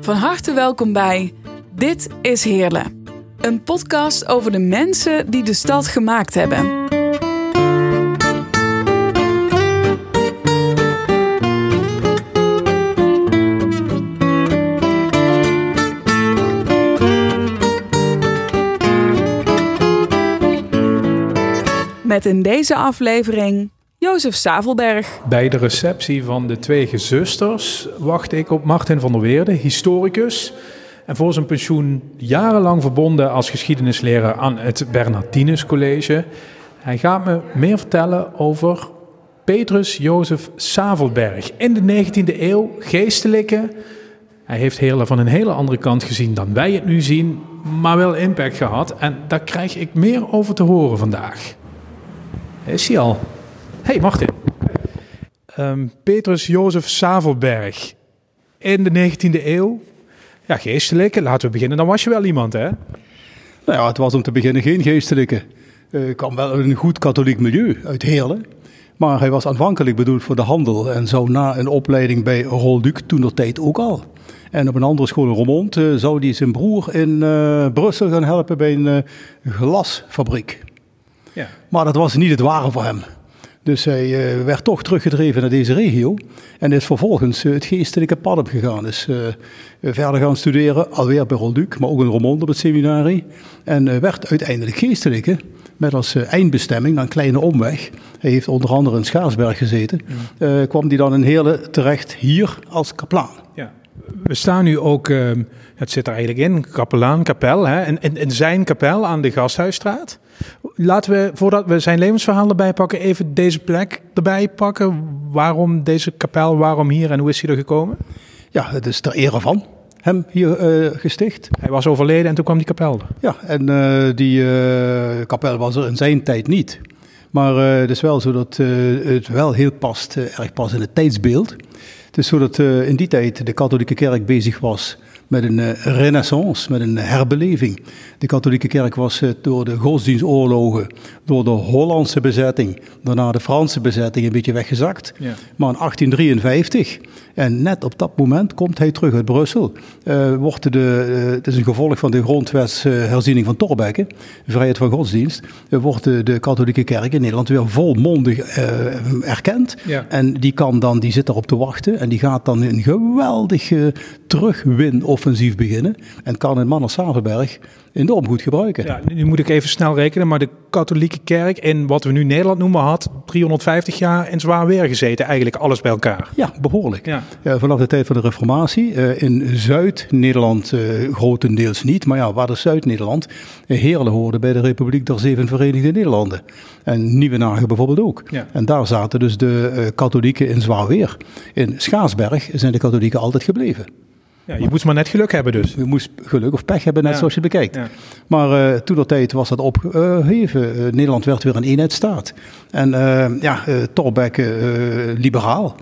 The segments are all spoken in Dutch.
Van harte welkom bij Dit is Heerlen. Een podcast over de mensen die de stad gemaakt hebben. Met in deze aflevering Jozef Savelberg. Bij de receptie van de twee gezusters wachtte ik op Martin van der Weerde, historicus. En voor zijn pensioen jarenlang verbonden als geschiedenisleraar aan het Bernardinus College. Hij gaat me meer vertellen over Petrus Jozef Savelberg. In de 19e eeuw, geestelijke. Hij heeft Heerlen van een hele andere kant gezien dan wij het nu zien, maar wel impact gehad. En daar krijg ik meer over te horen vandaag. Is hij al? Hey Martin. Um, Petrus Jozef Savelberg. In de 19e eeuw. Ja, geestelijke. Laten we beginnen. Dan was je wel iemand, hè? Nou ja, het was om te beginnen geen geestelijke. Uh, kwam wel uit een goed katholiek milieu uit Heerlen. Maar hij was aanvankelijk bedoeld voor de handel. En zou na een opleiding bij Rolduc toen de tijd ook al. En op een andere school in Roermond uh, zou hij zijn broer in uh, Brussel gaan helpen bij een glasfabriek. Ja. Maar dat was niet het ware voor hem. Dus hij uh, werd toch teruggedreven naar deze regio en is vervolgens uh, het geestelijke pad op gegaan. Is uh, verder gaan studeren, alweer bij Rolduc, maar ook in Roermond op het seminarie. En werd uiteindelijk geestelijke, met als eindbestemming, een kleine omweg. Hij heeft onder andere in Schaarsberg gezeten. Ja. kwam hij dan in Heerlen terecht hier als kaplaan. Ja. We staan nu ook, ehm, het zit er eigenlijk in, kapelaan, kapel, hè, in, in, in zijn kapel aan de Gasthuisstraat. Laten we, voordat we zijn levensverhaal erbij pakken, even deze plek erbij pakken. Waarom deze kapel, waarom hier en hoe is hij er gekomen? Ja, het is ter ere van hem hier uh, gesticht. Hij was overleden en toen kwam die kapel er. Ja, en uh, die uh, kapel was er in zijn tijd niet. Maar het is wel zo dat het wel heel past, erg past in het tijdsbeeld. Het is zo dat in die tijd de katholieke kerk bezig was met een uh, renaissance, met een herbeleving. De katholieke kerk was uh, door de godsdienstoorlogen, door de Hollandse bezetting, daarna de Franse bezetting een beetje weggezakt. Ja. Maar in 1853, en net op dat moment komt hij terug uit Brussel, uh, wordt de, het is een gevolg van de grondwetsherziening van Thorbecke, vrijheid van godsdienst, wordt de, de, katholieke kerk in Nederland weer volmondig erkend. Ja. En die kan dan, die zit erop te wachten en die gaat dan een geweldig terugwin of offensief beginnen. En kan een man als Savenberg enorm goed gebruiken. Ja, nu moet ik even snel rekenen, maar de katholieke kerk in wat we nu Nederland noemen had 350 jaar in zwaar weer gezeten, eigenlijk alles bij elkaar. Ja, behoorlijk. Ja. vanaf de tijd van de reformatie. Uh, in Zuid-Nederland uh, grotendeels niet, maar ja, waar is Zuid-Nederland? Uh, Heerlen hoorde bij de Republiek der Zeven Verenigde Nederlanden. En Nieuwenagen bijvoorbeeld ook. Ja. En daar zaten dus de katholieken in zwaar weer. In Schaarsberg zijn de katholieken altijd gebleven. Ja, je moest maar net geluk hebben dus. Je moest geluk of pech hebben, net zoals je bekijkt. Ja. Maar uh, toen dat tijd was dat opgeheven. Uh, Nederland werd weer een eenheidsstaat. En uh, ja, Thorbecke, liberaal,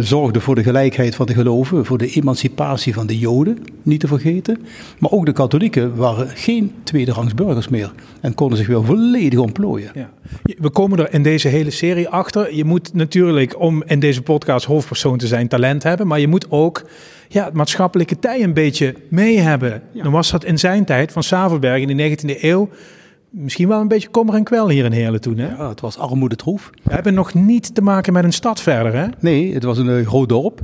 zorgde voor de gelijkheid van de geloven, voor de emancipatie van de Joden, niet te vergeten. Maar ook de katholieken waren geen tweederangs burgers meer en konden zich weer volledig ontplooien. Ja. We komen er in deze hele serie achter. Je moet natuurlijk, om in deze podcast hoofdpersoon te zijn, talent hebben, maar je moet ook ja, het maatschappelijke tij een beetje mee hebben. Dan was dat in zijn tijd van Savelberg in de 19e eeuw misschien wel een beetje kommer en kwel hier in Heerlen toen. Hè? Ja, het was armoede troef. We hebben nog niet te maken met een stad verder, hè? Nee, het was een uh, groot dorp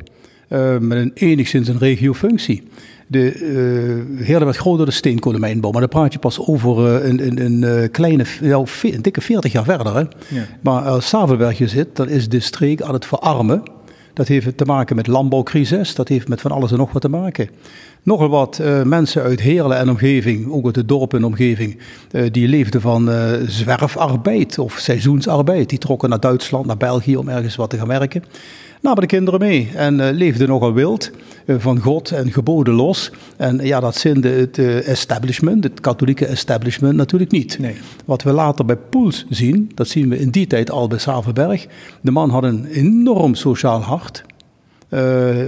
uh, met een enigszins een regiofunctie. De uh, Heerlen werd groot door de steenkolenmijnbouw, maar dan praat je pas over een, een, een kleine, nou, een dikke 40 jaar verder. Hè? Ja. Maar als Savelberg je zit, dan is de streek aan het verarmen. Dat heeft te maken met landbouwcrisis, dat heeft met van alles en nog wat te maken. Nogal wat uh, mensen uit Heerlen en omgeving, ook uit de dorpen en omgeving, uh, die leefden van uh, zwerfarbeid of seizoensarbeid. Die trokken naar Duitsland, naar België om ergens wat te gaan werken namen de kinderen mee en uh, leefden nogal wild, uh, van God en geboden los. En ja, dat zinde het uh, establishment, het katholieke establishment natuurlijk niet. Nee. Wat we later bij Poels zien, dat zien we in die tijd al bij Savenberg. De man had een enorm sociaal hart.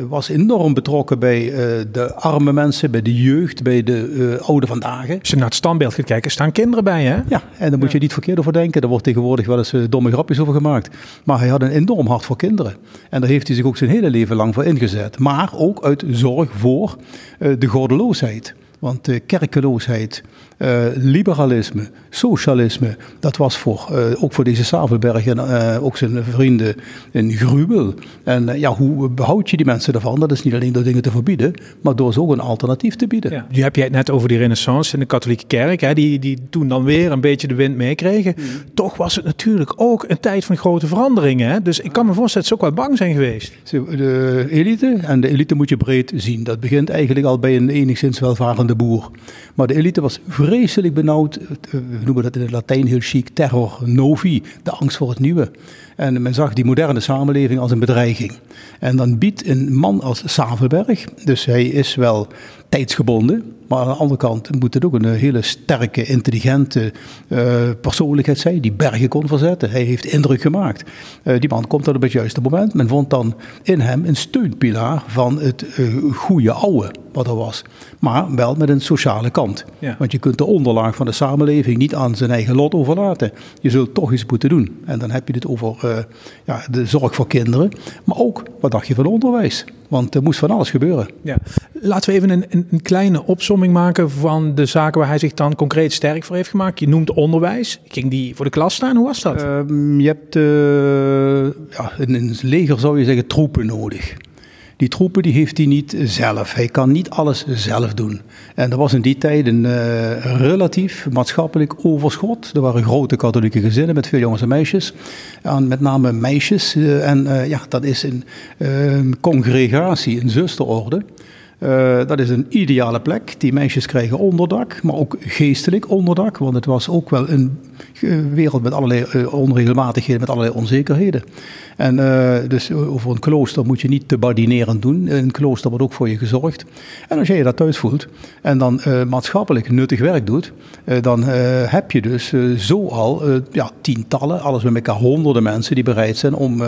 Was enorm betrokken bij de arme mensen, bij de jeugd, bij de oude vandaag. Als je naar het standbeeld gaat kijken, staan kinderen bij, hè? Ja, en daar moet je niet verkeerd over denken. Daar wordt tegenwoordig wel eens domme grapjes over gemaakt. Maar hij had een enorm hart voor kinderen. En daar heeft hij zich ook zijn hele leven lang voor ingezet. Maar ook uit zorg voor de gordeloosheid. Want de kerkeloosheid, uh, liberalisme, socialisme, dat was voor, uh, ook voor deze Savelberg en uh, ook zijn vrienden een gruwel. En ja, hoe behoud je die mensen ervan? Dat is niet alleen door dingen te verbieden, maar door ze ook een alternatief te bieden. Ja. Nu heb je het net over die renaissance in de katholieke kerk, hè, die, die toen dan weer een beetje de wind meekregen. Mm. Toch was het natuurlijk ook een tijd van grote veranderingen. Hè? Dus ik kan me voorstellen dat ze ook wel bang zijn geweest. De elite, en de elite moet je breed zien, dat begint eigenlijk al bij een enigszins welvarende boer. Maar de elite was vreselijk benauwd. Eh, we noemen dat in het Latijn heel chic terror novi, de angst voor het nieuwe. En men zag die moderne samenleving als een bedreiging. En dan biedt een man als Savelberg, dus hij is wel tijdsgebonden, maar aan de andere kant moet het ook een hele sterke, intelligente uh, persoonlijkheid zijn, die bergen kon verzetten. Hij heeft indruk gemaakt. Uh, die man komt op het juiste moment. Men vond dan in hem een steunpilaar van het uh, goede oude wat er was. Maar wel met een sociale kant. Ja. Want je kunt de onderlaag van de samenleving niet aan zijn eigen lot overlaten. Je zult toch iets moeten doen. En dan heb je het over ja, de zorg voor kinderen. Maar ook, wat dacht je van onderwijs? Want er moest van alles gebeuren. Ja. Laten we even een, een, kleine maken van de zaken waar hij zich dan concreet sterk voor heeft gemaakt. Je noemt onderwijs. Ging die voor de klas staan? Hoe was dat? Uh, je hebt uh, ja, in het leger zou je zeggen troepen nodig. Die troepen die heeft hij niet zelf. Hij kan niet alles zelf doen. En er was in die tijd een uh, relatief maatschappelijk overschot. Er waren grote katholieke gezinnen met veel jongens en meisjes. En met name meisjes. Uh, en ja, dat is een congregatie, een zusterorde. Uh, dat is een ideale plek. Die meisjes krijgen onderdak, maar ook geestelijk onderdak. Want het was ook wel een wereld met allerlei uh, onregelmatigheden, met allerlei onzekerheden. En dus over een klooster moet je niet te badinerend doen. Een klooster wordt ook voor je gezorgd. En als jij je dat thuis voelt en dan maatschappelijk nuttig werk doet, dan heb je dus zo al ja, tientallen, alles met elkaar honderden mensen die bereid zijn om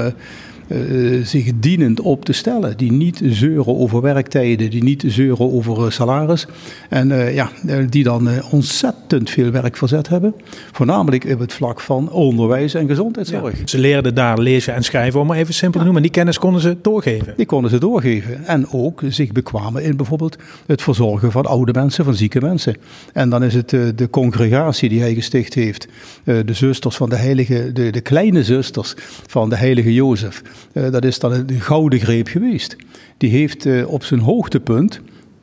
uh, zich dienend op te stellen. Die niet zeuren over werktijden, die niet zeuren over uh, salaris. En uh, ja, die dan ontzettend veel werk verzet hebben. Voornamelijk op het vlak van onderwijs en gezondheidszorg. ze leerden daar lezen en schrijven, om maar even simpel te noemen. Die kennis konden ze doorgeven. Die konden ze doorgeven. En ook zich bekwamen in bijvoorbeeld het verzorgen van oude mensen, van zieke mensen. En dan is het de congregatie die hij gesticht heeft. de zusters van de heilige, de, de kleine zusters van de heilige Jozef. Uh, dat is dan een gouden greep geweest. Die heeft uh, op zijn hoogtepunt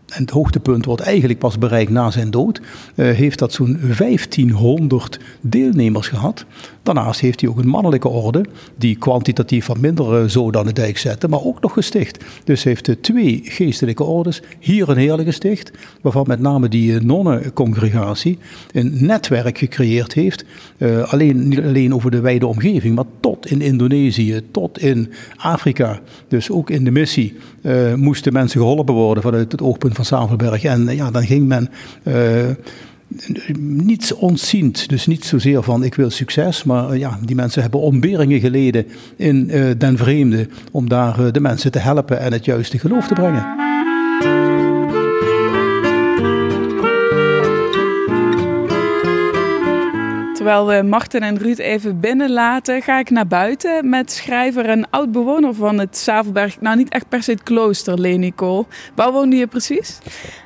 en het hoogtepunt wordt eigenlijk pas bereikt na zijn dood, uh, heeft dat zo'n 1500 deelnemers gehad. Daarnaast heeft hij ook een mannelijke orde, die kwantitatief wat minder uh, zo dan de dijk zette, maar ook nog gesticht. Dus heeft uh, twee geestelijke ordes, hier een heerlijke gesticht, waarvan met name die nonnencongregatie een netwerk gecreëerd heeft, alleen, niet alleen over de wijde omgeving, maar tot in Indonesië, tot in Afrika, dus ook in de missie, moesten mensen geholpen worden vanuit het oogpunt van Savelberg. En ja, dan ging men uh, niets ontziend. Dus niet zozeer van ik wil succes, maar ja, die mensen hebben ontberingen geleden in den vreemde om daar de mensen te helpen en het juiste geloof te brengen. Terwijl we Marten en Ruud even binnenlaten, ga ik naar buiten met schrijver en oud-bewoner van het Zavelberg. Nou, niet echt per se het klooster, Leni Kool. Waar woonde je precies?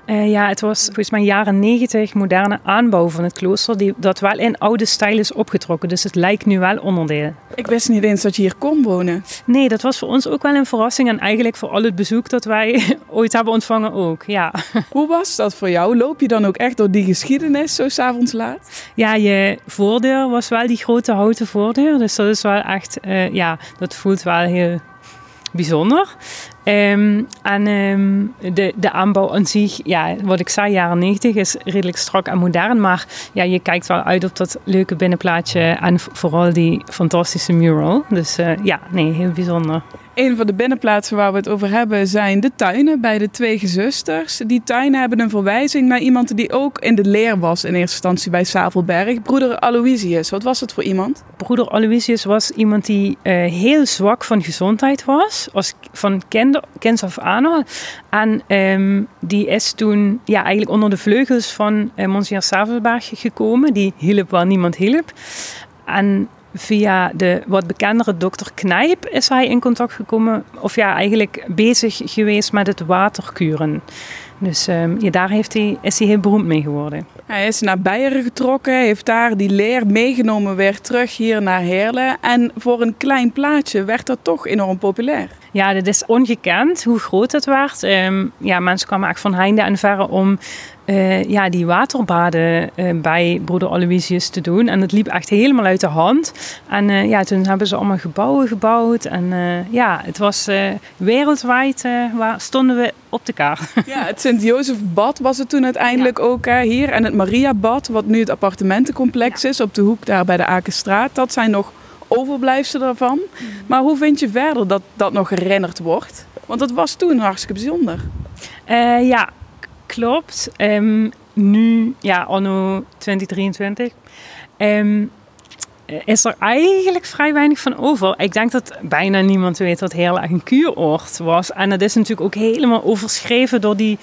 Uh, ja, het was volgens mij jaren negentig moderne aanbouw van het klooster, die, dat wel in oude stijl is opgetrokken. Dus het lijkt nu wel onderdeel. Ik wist niet eens dat je hier kon wonen. Nee, dat was voor ons ook wel een verrassing. En eigenlijk voor al het bezoek dat wij ooit hebben ontvangen ook, ja. Hoe was dat voor jou? Loop je dan ook echt door die geschiedenis zo s'avonds laat? Ja, je voordeur was wel die grote houten voordeur. Dus dat is wel echt, uh, ja, dat voelt wel heel bijzonder. Um, en um, de, de aanbouw aan zich, ja, wat ik zei, jaren 90 is redelijk strak en modern. Maar ja, je kijkt wel uit op dat leuke binnenplaatje en vooral die fantastische mural. Dus uh, ja, nee, heel bijzonder. Een van de binnenplaatsen waar we het over hebben zijn de tuinen bij de twee gezusters. Die tuinen hebben een verwijzing naar iemand die ook in de leer was in eerste instantie bij Savelberg. Broeder Aloysius, wat was het voor iemand? Broeder Aloysius was iemand die uh, heel zwak van gezondheid was, als van kind kind, kind af. En ehm, die is toen ja, eigenlijk onder de vleugels van uh, Monsieur Savelberg gekomen. Die hielp waar niemand hielp. En via de wat bekendere dokter Knijp is hij in contact gekomen. Of ja, eigenlijk bezig geweest met het waterkuren. Dus um, daar heeft hij, is hij heel beroemd mee geworden. Hij is naar Beieren getrokken, heeft daar die leer meegenomen weer terug hier naar Heerlen. En voor een klein plaatje werd dat toch enorm populair. Ja, dat is ongekend hoe groot het werd. Um, ja, mensen kwamen echt van heinde en verre om uh, ja, die waterbaden uh, bij broeder Aloysius te doen. En het liep echt helemaal uit de hand. En uh, ja, toen hebben ze allemaal gebouwen gebouwd. En ja, het was wereldwijd, waar stonden we op de kaart. Ja, het Sint-Jozef-bad was het toen uiteindelijk ja. ook hier. En het Maria-bad, wat nu het appartementencomplex ja. is op de hoek daar bij de Akenstraat. Dat zijn nog overblijfselen daarvan. Mm. Maar hoe vind je verder dat dat nog herinnerd wordt? Want dat was toen hartstikke bijzonder. ja, klopt. Um, nu, ja, anno 2023, um, is er eigenlijk vrij weinig van over. Ik denk dat bijna niemand weet wat heel erg een kuuroord was. En dat is natuurlijk ook helemaal overschreven door die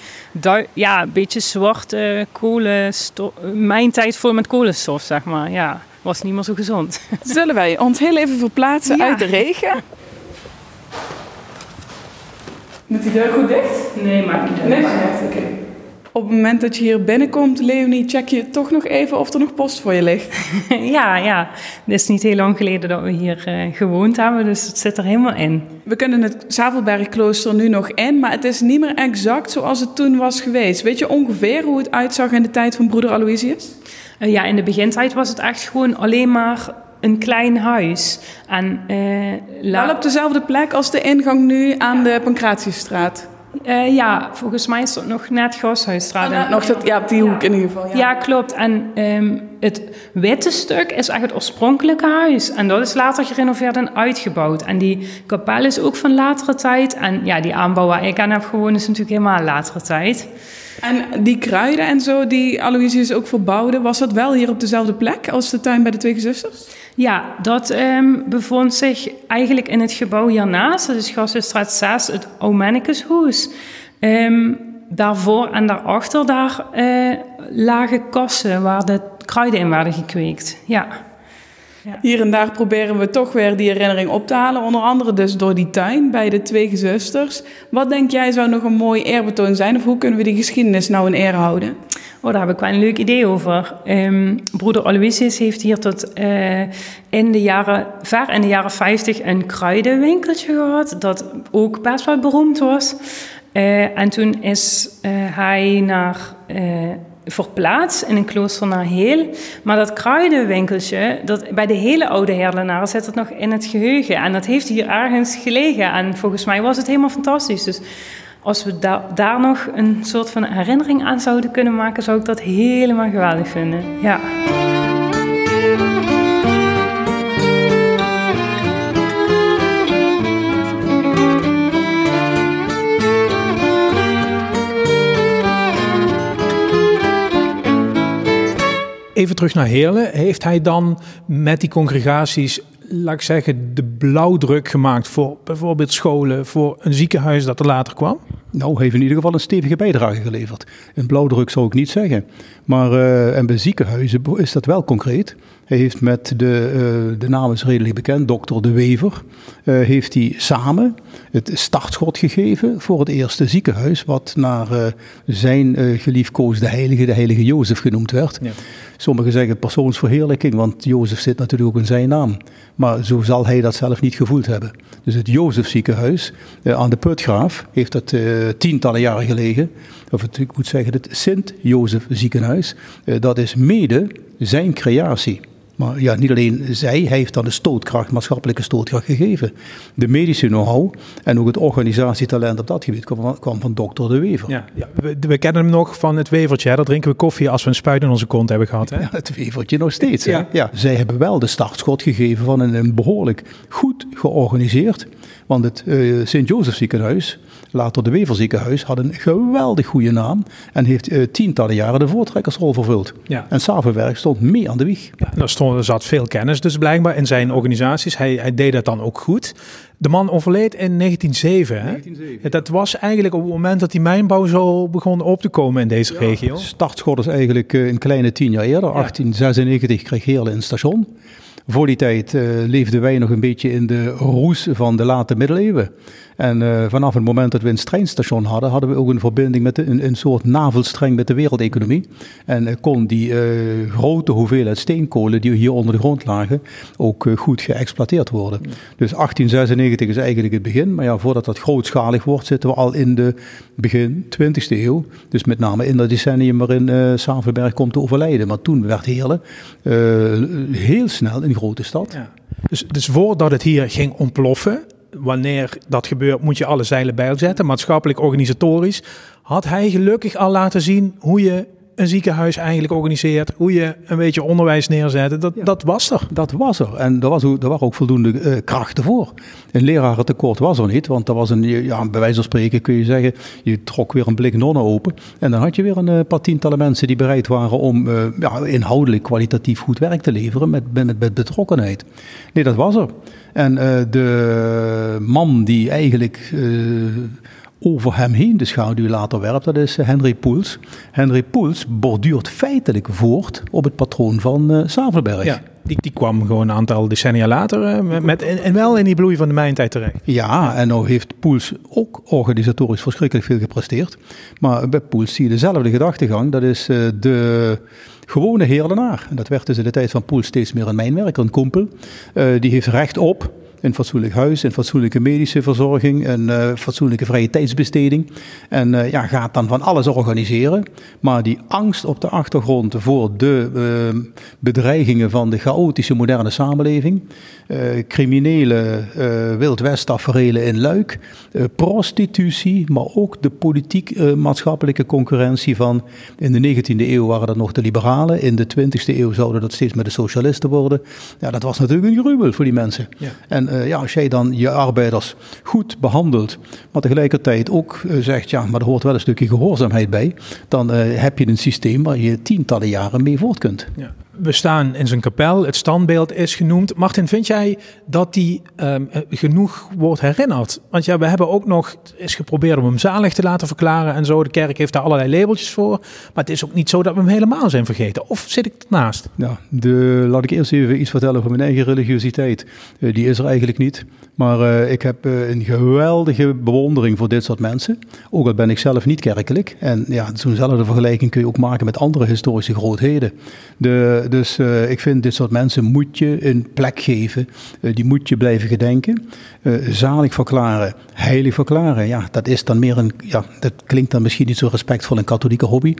ja, beetje zwarte kolenstof. Mijn tijd vol met kolenstof, zeg maar. Ja, was niet meer zo gezond. Zullen wij ons heel even verplaatsen ja. uit de regen? Moet die deur goed dicht? Nee, maakt niet uit. Nee, oké. Okay. Op het moment dat je hier binnenkomt, Leonie, check je toch nog even of er nog post voor je ligt. ja, ja. Het is niet heel lang geleden dat we hier uh, gewoond hebben, dus het zit er helemaal in. We kunnen het Zavelbergklooster nu nog in, maar het is niet meer exact zoals het toen was geweest. Weet je ongeveer hoe het uitzag in de tijd van broeder Aloysius? Uh, ja, in de begintijd was het echt gewoon alleen maar een klein huis. En, uh, Wel op dezelfde plek als de ingang nu aan de Pancratiusstraat. Uh, ja, volgens mij is het nog net Gasthuisstraat. Oh, nog dat, ja, op die hoek in ieder geval. Ja, ja klopt. En um, het witte stuk is echt het oorspronkelijke huis. En dat is later gerenoveerd en uitgebouwd. En die kapel is ook van latere tijd. En ja, die aanbouw waar ik aan heb gewoond is natuurlijk helemaal latere tijd. En die kruiden en zo die Aloysius ook verbouwde, was dat wel hier op dezelfde plek als de tuin bij de twee gezusters? Ja, dat um, bevond zich eigenlijk in het gebouw hiernaast. Dat is Gassenstraat 6, het Omenicushuis. Um, daarvoor en daarachter daar uh, lagen kassen waar de kruiden in werden gekweekt. Ja. Ja. Hier en daar proberen we toch weer die herinnering op te halen. Onder andere dus door die tuin bij de twee gezusters. Wat denk jij zou nog een mooi eerbetoon zijn? Of hoe kunnen we die geschiedenis nou in ere houden? Oh, daar heb ik wel een leuk idee over. Um, broeder Aloysius heeft hier tot uh, in de jaren, ver in de jaren 50 een kruidenwinkeltje gehad. Dat ook best wel beroemd was. Uh, en toen is uh, hij naar verplaatst in een klooster naar Heel. Maar dat kruidenwinkeltje, dat, bij de hele oude herlenaren zit het nog in het geheugen. En dat heeft hier ergens gelegen. En volgens mij was het helemaal fantastisch. Dus als we da daar nog een soort van herinnering aan zouden kunnen maken, zou ik dat helemaal geweldig vinden. Ja. Terug naar Heerlen. Heeft hij dan met die congregaties, laat ik zeggen, de blauwdruk gemaakt voor bijvoorbeeld scholen, voor een ziekenhuis dat er later kwam? Nou, heeft in ieder geval een stevige bijdrage geleverd. Een blauwdruk zou ik niet zeggen. Maar uh, en bij ziekenhuizen is dat wel concreet. Hij heeft met de, uh, de naam is redelijk bekend, dokter De Wever, uh, heeft hij samen het startschot gegeven voor het eerste ziekenhuis, wat naar zijn geliefkoosde heilige, de heilige Jozef genoemd werd. Ja. Sommigen zeggen persoonsverheerlijking, want Jozef zit natuurlijk ook in zijn naam. Maar zo zal hij dat zelf niet gevoeld hebben. Dus het Jozef ziekenhuis aan de Putgraaf heeft dat tientallen jaren gelegen, of het, ik moet zeggen het Sint-Jozef ziekenhuis, eh, dat is mede zijn creatie. Maar ja, niet alleen zij, hij heeft dan de stootkracht, maatschappelijke stootkracht gegeven. De medische know-how en ook het organisatietalent op dat gebied kwam van, kwam van dokter De Wever. Ja, ja. We, we, kennen hem nog van het wevertje, hè? daar drinken we koffie als we een spuit in onze kont hebben gehad. Hè? Ja, het wevertje nog steeds. Ja. ja. Zij hebben wel de startschot gegeven van een, een behoorlijk goed georganiseerd Want het uh, Sint-Jozef ziekenhuis, later de Weverziekenhuis, had een geweldig goede naam. En heeft uh, tientallen jaren de voortrekkersrol vervuld. Ja. En Savenberg stond mee aan de wieg. Ja, er, stond, er zat veel kennis dus blijkbaar in zijn organisaties. Hij, hij deed dat dan ook goed. De man overleed in 1907. Hè? 1907. Dat was eigenlijk op het moment dat die mijnbouw zo begon op te komen in deze regio. Startschot is eigenlijk een kleine tien jaar eerder. 1896 kreeg Heerlen een station. Voor die tijd uh, leefden wij nog een beetje in de roes van de late middeleeuwen. En uh, vanaf het moment dat we een treinstation hadden, hadden we ook een verbinding met de, een, een soort navelstreng met de wereldeconomie. En uh, kon die grote hoeveelheid steenkolen die hier onder de grond lagen, ook goed geëxploiteerd worden. Dus 1896 is eigenlijk het begin. Maar ja, voordat dat grootschalig wordt, zitten we al in de begin 20e eeuw. Dus met name in dat decennium waarin uh, Savenberg komt te overlijden. Maar toen werd Heerlen heel snel een grote stad. Ja. Dus, dus voordat het hier ging ontploffen, wanneer dat gebeurt, moet je alle zeilen bijzetten, maatschappelijk, organisatorisch. Had hij gelukkig al laten zien hoe je een ziekenhuis eigenlijk organiseert, hoe je een beetje onderwijs neerzet. Dat, Ja. dat was er. Dat was er. En er, was er waren ook voldoende eh, krachten voor. Een lerarentekort was er niet, want er was een, ja, bij wijze van spreken kun je zeggen, je trok weer een blik nonnen open. En dan had je weer een eh, paar tientallen mensen die bereid waren om eh, ja, inhoudelijk kwalitatief goed werk te leveren met, met, met betrokkenheid. Nee, dat was er. En de man die eigenlijk over hem heen de schaduw later werpt, dat is eh, Henry Poels. Henry Poels borduurt feitelijk voort op het patroon van eh Savelberg. Ja, die, die kwam gewoon een aantal decennia later eh, met, met, en, wel in die bloei van de mijntijd terecht. Ja, en nou heeft Poels ook organisatorisch verschrikkelijk veel gepresteerd. Maar bij Poels zie je dezelfde gedachtegang. Dat is uh, de gewone heerlenaar. En dat werd dus in de tijd van Poels steeds meer een mijnwerker, een kompel. Uh, die heeft recht op een fatsoenlijk huis, een fatsoenlijke medische verzorging, een uh, fatsoenlijke vrije tijdsbesteding. En uh, ja, gaat dan van alles organiseren. Maar die angst op de achtergrond voor de uh, bedreigingen van de chaotische moderne samenleving, criminele Wild West taferelen in Luik, prostitutie, maar ook de politiek-maatschappelijke concurrentie van in de 19e eeuw waren dat nog de liberalen, in de 20e eeuw zouden dat steeds met de socialisten worden. Ja, dat was natuurlijk een gruwel voor die mensen. Ja. En uh, ja, als jij dan je arbeiders goed behandelt, maar tegelijkertijd ook uh, zegt, ja, maar er hoort wel een stukje gehoorzaamheid bij, dan uh, heb je een systeem waar je tientallen jaren mee voort kunt. Ja. We staan in zijn kapel, het standbeeld is genoemd. Martin, vind jij dat die um, genoeg wordt herinnerd? Want ja, we hebben ook nog is geprobeerd om hem zalig te laten verklaren en zo. De kerk heeft daar allerlei labeltjes voor. Maar het is ook niet zo dat we hem helemaal zijn vergeten. Of zit ik ernaast? Ja, de, laat ik eerst even iets vertellen over mijn eigen religiositeit. Uh, die is er eigenlijk niet. Maar uh, ik heb een geweldige bewondering voor dit soort mensen. Ook al ben ik zelf niet kerkelijk. En ja, zo'nzelfde vergelijking kun je ook maken met andere historische grootheden. De, dus uh, ik vind dit soort mensen moet je een plek geven. Uh, die moet je blijven gedenken. Zalig verklaren, heilig verklaren. Ja, dat is dan meer een. Ja, dat klinkt dan misschien niet zo respectvol een katholieke hobby.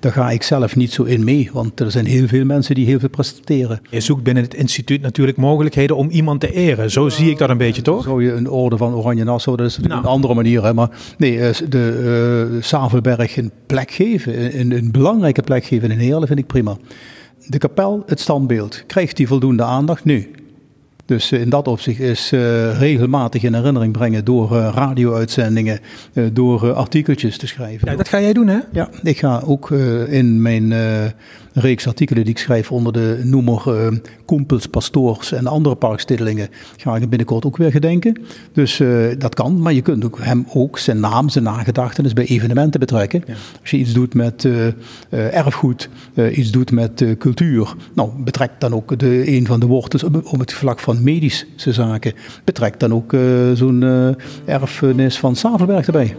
Daar ga ik zelf niet zo in mee. Want er zijn heel veel mensen die heel veel presteren. Je zoekt binnen het instituut natuurlijk mogelijkheden om iemand te eren. Zo zie ik dat een beetje, toch? Zou je een orde van Oranje Nassau, dat is nou. een andere manier. Hè? Maar nee, de uh, Savelberg een plek geven. Een, een belangrijke plek geven in Heerlen vind ik prima. De kapel, het standbeeld, krijgt die voldoende aandacht? Nu. Dus in dat opzicht is uh, regelmatig in herinnering brengen door uh, radio-uitzendingen, uh, door artikeltjes te schrijven. Ja, dat ga jij doen, hè? Ja, ik ga ook in mijn reeks artikelen die ik schrijf onder de noemer Koempels, Pastoors en andere parksteddelingen, ga ik binnenkort ook weer gedenken. Dus dat kan, maar je kunt ook hem ook zijn naam, zijn nagedachtenis bij evenementen betrekken. Ja. Als je iets doet met erfgoed, iets doet met cultuur, nou betrek dan ook de, een van de wortels op het vlak van medische zaken. Betrekt dan ook uh, zo'n uh, erfenis van Savelberg erbij.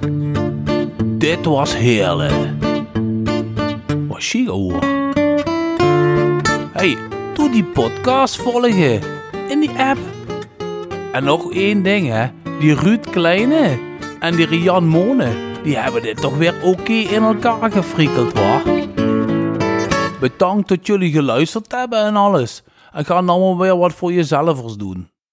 Dit was heerlijk. Was chic hoor. Hey, doe die podcast volgen in die app. En nog één ding hè, die Ruud Kleine en die Rian Mone, die hebben dit toch weer oké in elkaar gefrikkeld hoor. Bedankt dat jullie geluisterd hebben en alles. En ga nou maar weer wat voor jezelf doen.